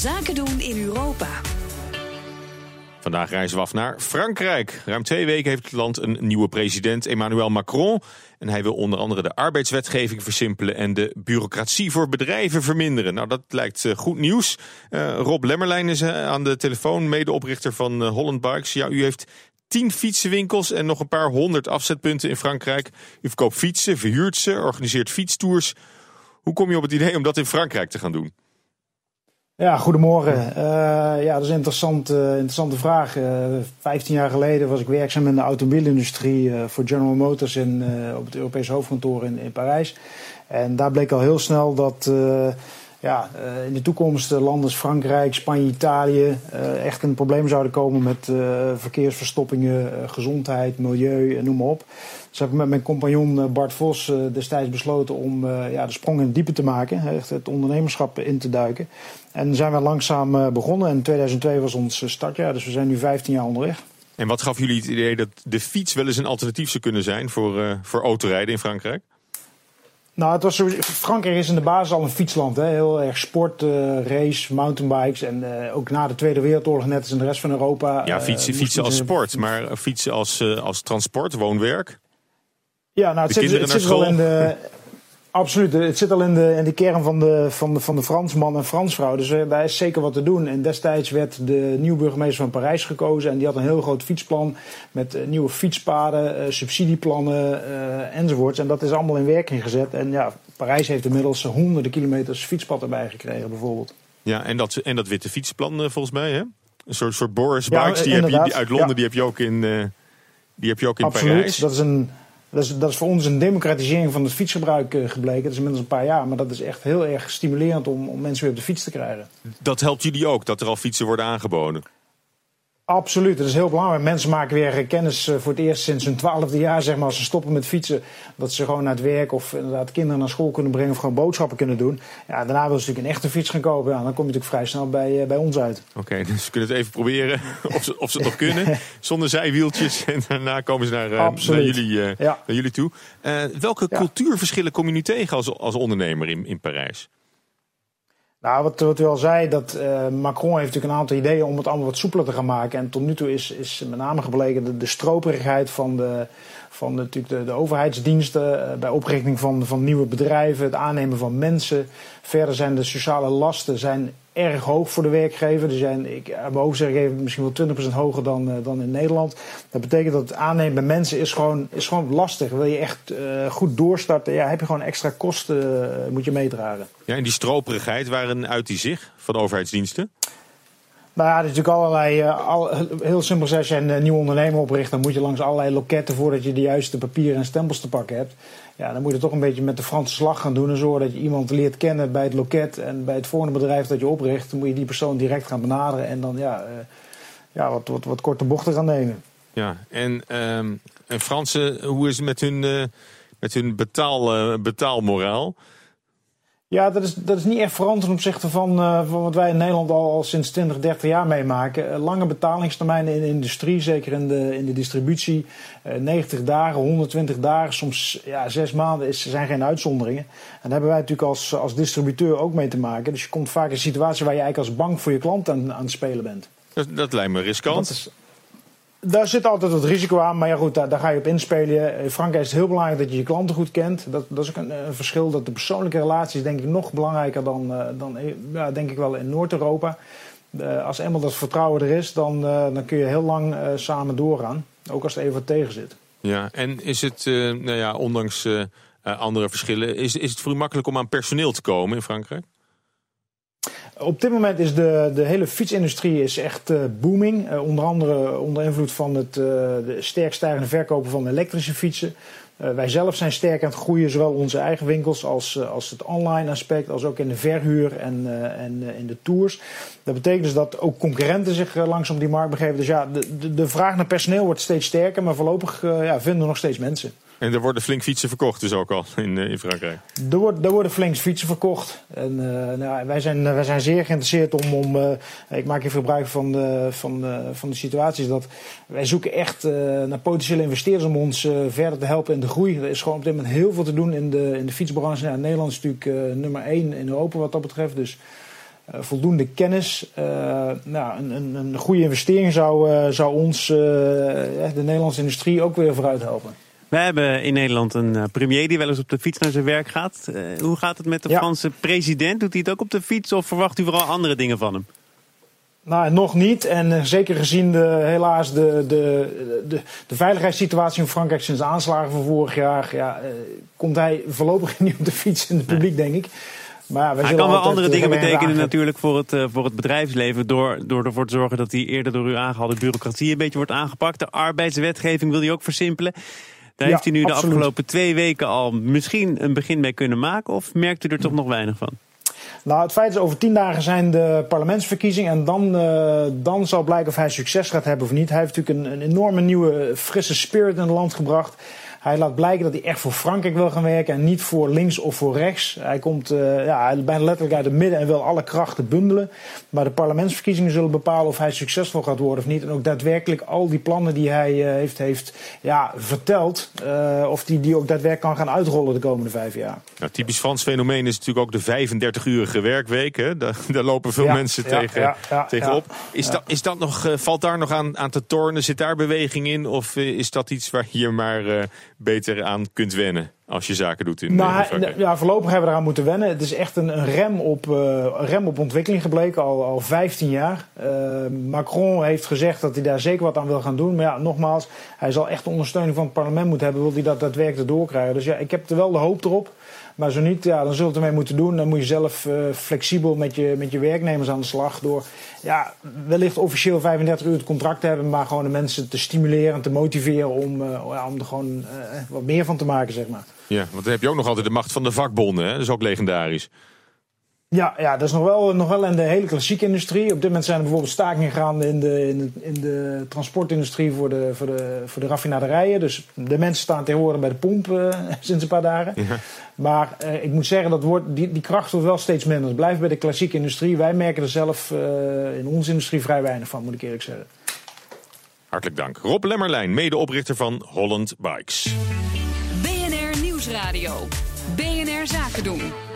Zaken doen in Europa. Vandaag reizen we af naar Frankrijk. Ruim twee weken heeft het land een nieuwe president, Emmanuel Macron. En hij wil onder andere de arbeidswetgeving versimpelen en de bureaucratie voor bedrijven verminderen. Nou, dat lijkt eh, goed nieuws. Uh, Rob Lemmerlijn is uh, aan de telefoon, medeoprichter van Holland Bikes. Ja, u heeft tien fietsenwinkels en nog een paar honderd afzetpunten in Frankrijk. U verkoopt fietsen, verhuurt ze, organiseert fietstours. Hoe kom je op het idee om dat in Frankrijk te gaan doen? Ja, goedemorgen. Uh, ja, dat is een interessant, uh, interessante vraag. Uh, Vijftien jaar geleden was ik werkzaam in de automobielindustrie voor General Motors in, op het Europese hoofdkantoor in, in Parijs. En daar bleek al heel snel dat ja, in de toekomst landen als Frankrijk, Spanje, Italië echt een probleem zouden komen met verkeersverstoppingen, gezondheid, milieu, noem maar op. Dus heb ik met mijn compagnon Bart Vos destijds besloten om ja, de sprong in het diepe te maken, echt het ondernemerschap in te duiken. En zijn we langzaam eh, begonnen. En 2002 was ons startjaar, dus we zijn nu 15 jaar onderweg. En wat gaf jullie het idee dat de fiets wel eens een alternatief zou kunnen zijn voor, uh, voor autorijden in Frankrijk? Nou, het was Frankrijk is in de basis al een fietsland. Hè? Heel erg sport, uh, race, mountainbikes. En uh, ook na de Tweede Wereldoorlog, net als in de rest van Europa. Ja, fietsen, fietsen als sport, maar fietsen als, als transport, woonwerk. Ja, nou, het zit, het zit wel in de. Absoluut. Het zit al in de, in de kern van de, van, de, van de Fransman en Fransvrouw. Dus uh, daar is zeker wat te doen. En destijds werd de nieuwe burgemeester van Parijs gekozen. En die had een heel groot fietsplan. Met uh, nieuwe fietspaden, uh, subsidieplannen enzovoorts. En dat is allemaal in werking gezet. En ja, Parijs heeft inmiddels honderden kilometers fietspad erbij gekregen, bijvoorbeeld. Ja, en dat, en dat witte fietsplan volgens mij, hè? Een soort, soort Boris Bikes die, heb je, die uit Londen, ja. die heb je ook in, die heb je ook in Absoluut. Parijs. Dat is een dat is, dat is voor ons een democratisering van het fietsgebruik eh, gebleken. Dat is inmiddels een paar jaar, maar dat is echt heel erg stimulerend om, om mensen weer op de fiets te krijgen. Dat helpt jullie ook, dat er al fietsen worden aangeboden? Absoluut, dat is heel belangrijk. Mensen maken weer kennis eh, voor het eerst sinds hun twaalfde jaar, zeg maar, als ze stoppen met fietsen. Dat ze gewoon naar het werk of inderdaad kinderen naar school kunnen brengen of gewoon boodschappen kunnen doen. Ja, daarna wil ze natuurlijk een echte fiets gaan kopen. Ja, dan kom je natuurlijk vrij snel bij, uh, bij ons uit. Oké, dus we kunnen het even proberen of ze, of ze het nog kunnen. Zonder zijwieltjes. En daarna komen ze naar, uh, naar, jullie, ja. naar jullie toe. welke ja. cultuurverschillen kom je nu tegen als, als ondernemer in, in Parijs? Nou, wat, u al zei, dat uh, Macron heeft natuurlijk een aantal ideeën om het allemaal wat soepeler te gaan maken. En tot nu toe is, is met name gebleken de, de stroperigheid van, de, van natuurlijk de, de overheidsdiensten uh, bij oprichting van, van nieuwe bedrijven, het aannemen van mensen. Verder zijn de sociale lasten zijn erg hoog voor de werkgever. Die zijn, ik heb hoofd zeggen, misschien wel 20% hoger dan, uh, dan in Nederland. Dat betekent dat het aannemen bij mensen is gewoon, is gewoon lastig. Wil je echt uh, goed doorstarten, ja, heb je gewoon extra kosten, moet je meedragen. Ja, en die stroperigheid, waarin uit die zich van overheidsdiensten? Nou ja, er is natuurlijk allerlei. Al, heel simpel, als je een nieuw ondernemer opricht, dan moet je langs allerlei loketten voordat je de juiste papieren en stempels te pakken hebt. Ja, dan moet je toch een beetje met de Franse slag gaan doen. En zorgen dat je iemand leert kennen bij het loket en bij het volgende bedrijf dat je opricht. Dan moet je die persoon direct gaan benaderen en dan ja, uh, ja, wat, wat, wat korte bochten gaan nemen. Ja, en, um, en Fransen, hoe is het met hun, met hun betaal, betaalmoraal? Ja, dat is, dat is niet echt veranderd ten opzichte van, uh, van wat wij in Nederland al, al sinds 20, 30 jaar meemaken. Uh, lange betalingstermijnen in de industrie, zeker in de, in de distributie. Uh, 90 dagen, 120 dagen, soms ja, zes maanden is, zijn geen uitzonderingen. En daar hebben wij natuurlijk als, als distributeur ook mee te maken. Dus je komt vaak in een situatie waar je eigenlijk als bank voor je klant aan, aan het spelen bent. Dat, dat lijkt me riskant. Daar zit altijd wat risico aan, maar ja goed, daar, ga je op inspelen. In Frankrijk is het heel belangrijk dat je je klanten goed kent. Dat, dat is ook een, een verschil. Dat de persoonlijke relatie is denk ik nog belangrijker dan, uh, dan ja, denk ik wel in Noord-Europa. Uh, als eenmaal dat vertrouwen er is, dan, dan kun je heel lang samen doorgaan. Ook als het even wat tegen zit. Ja, en is het, nou ja, ondanks andere verschillen, is, is het voor u makkelijk om aan personeel te komen in Frankrijk? Op dit moment is de, de hele fietsindustrie is echt uh, booming. Uh, onder andere onder invloed van het uh, de sterk stijgende verkopen van elektrische fietsen. wij zelf zijn sterk aan het groeien, zowel onze eigen winkels als, als het online aspect, als ook in de verhuur en, en in de tours. Dat betekent dus dat ook concurrenten zich langzaam die markt begeven. Dus ja, de, de, de vraag naar personeel wordt steeds sterker, maar voorlopig ja, vinden we nog steeds mensen. En er worden flink fietsen verkocht dus ook al in, in Frankrijk? Er, wordt, er worden flink fietsen verkocht. En uh, nou, wij, zijn, wij zijn zeer geïnteresseerd om... om ik maak even gebruik van de, van, van de situaties dat wij zoeken echt naar potentiële investeerders... om ons verder te helpen in de groei. Er is gewoon op dit moment heel veel te doen in de, in de fietsbranche. Nou, Nederland is natuurlijk nummer één in Europa wat dat betreft. Dus voldoende kennis. nou, een, een, een, goede investering zou, zou ons, de Nederlandse industrie, ook weer vooruit helpen. Wij hebben in Nederland een premier die wel eens op de fiets naar zijn werk gaat. hoe gaat het met de Franse president? Doet hij het ook op de fiets of verwacht u vooral andere dingen van hem? Nou, nog niet. En uh, zeker gezien de, helaas de, de, de, de, veiligheidssituatie in Frankrijk sinds de aanslagen van vorig jaar, ja, uh, komt hij voorlopig niet op de fiets in het publiek, denk ik. Maar ja, hij kan wel andere eh, dingen betekenen natuurlijk voor het, uh, voor het bedrijfsleven. Door, door ervoor te zorgen dat die eerder door u aangehaalde bureaucratie een beetje wordt aangepakt. De arbeidswetgeving wil hij ook versimpelen. Daar heeft u nu de afgelopen twee weken al misschien een begin mee kunnen maken. Of merkt u er toch nog weinig van? Nou, het feit is, over tien dagen zijn de parlementsverkiezingen. En dan, uh, dan zal blijken of hij succes gaat hebben of niet. Hij heeft natuurlijk een, een enorme nieuwe, frisse spirit in het land gebracht. Hij laat blijken dat hij echt voor Frankrijk wil gaan werken en niet voor links of voor rechts. Hij komt uh, ja, bijna letterlijk uit het midden en wil alle krachten bundelen. Maar de parlementsverkiezingen zullen bepalen of hij succesvol gaat worden of niet. En ook daadwerkelijk al die plannen die hij uh, heeft, heeft ja, verteld, uh, of die, die ook daadwerkelijk kan gaan uitrollen de komende vijf jaar. Nou, typisch Frans fenomeen is natuurlijk ook de 35-urige werkweek. Hè? Daar, daar, lopen veel ja, mensen ja, tegen, tegenop. Is, dat, is dat nog, valt daar nog aan, aan te tornen? Zit daar beweging in? Of is dat iets waar je maar beter aan kunt wennen als je zaken doet in, nou, Ja, voorlopig hebben we eraan moeten wennen. Het is echt een, een rem, op, uh, rem op ontwikkeling gebleken, al, al 15 jaar. Uh, Macron heeft gezegd dat hij daar zeker wat aan wil gaan doen. Maar ja, nogmaals, hij zal echt ondersteuning van het parlement moeten hebben. Wil hij dat daadwerkelijk doorkrijgen. Dus ja, ik heb er wel de hoop erop. Maar zo niet, ja, dan zult je ermee moeten doen. Dan moet je zelf uh, flexibel met je, met je werknemers aan de slag. Door ja, wellicht officieel 35 uur het contract te hebben. Maar gewoon de mensen te stimuleren en te motiveren om, ja, om er gewoon wat meer van te maken, zeg maar. Ja, want dan heb je ook nog altijd de macht van de vakbonden. Hè? Dat is ook legendarisch. Ja, ja, dat is nog wel, nog wel in de hele klassieke industrie. Op dit moment zijn er bijvoorbeeld stakingen gaande in de, in de, in de transportindustrie voor de, voor, de, voor de raffinaderijen. Dus de mensen staan tegenwoordig bij de pomp uh, sinds een paar dagen. Ja. Maar uh, ik moet zeggen, dat wordt, die, die kracht wordt wel steeds minder. Het blijft bij de klassieke industrie. Wij merken er zelf uh, in onze industrie vrij weinig van, moet ik eerlijk zeggen. Hartelijk dank. Rob Lemmerlijn, medeoprichter van Holland Bikes. Nieuwsradio. BNR Zaken doen.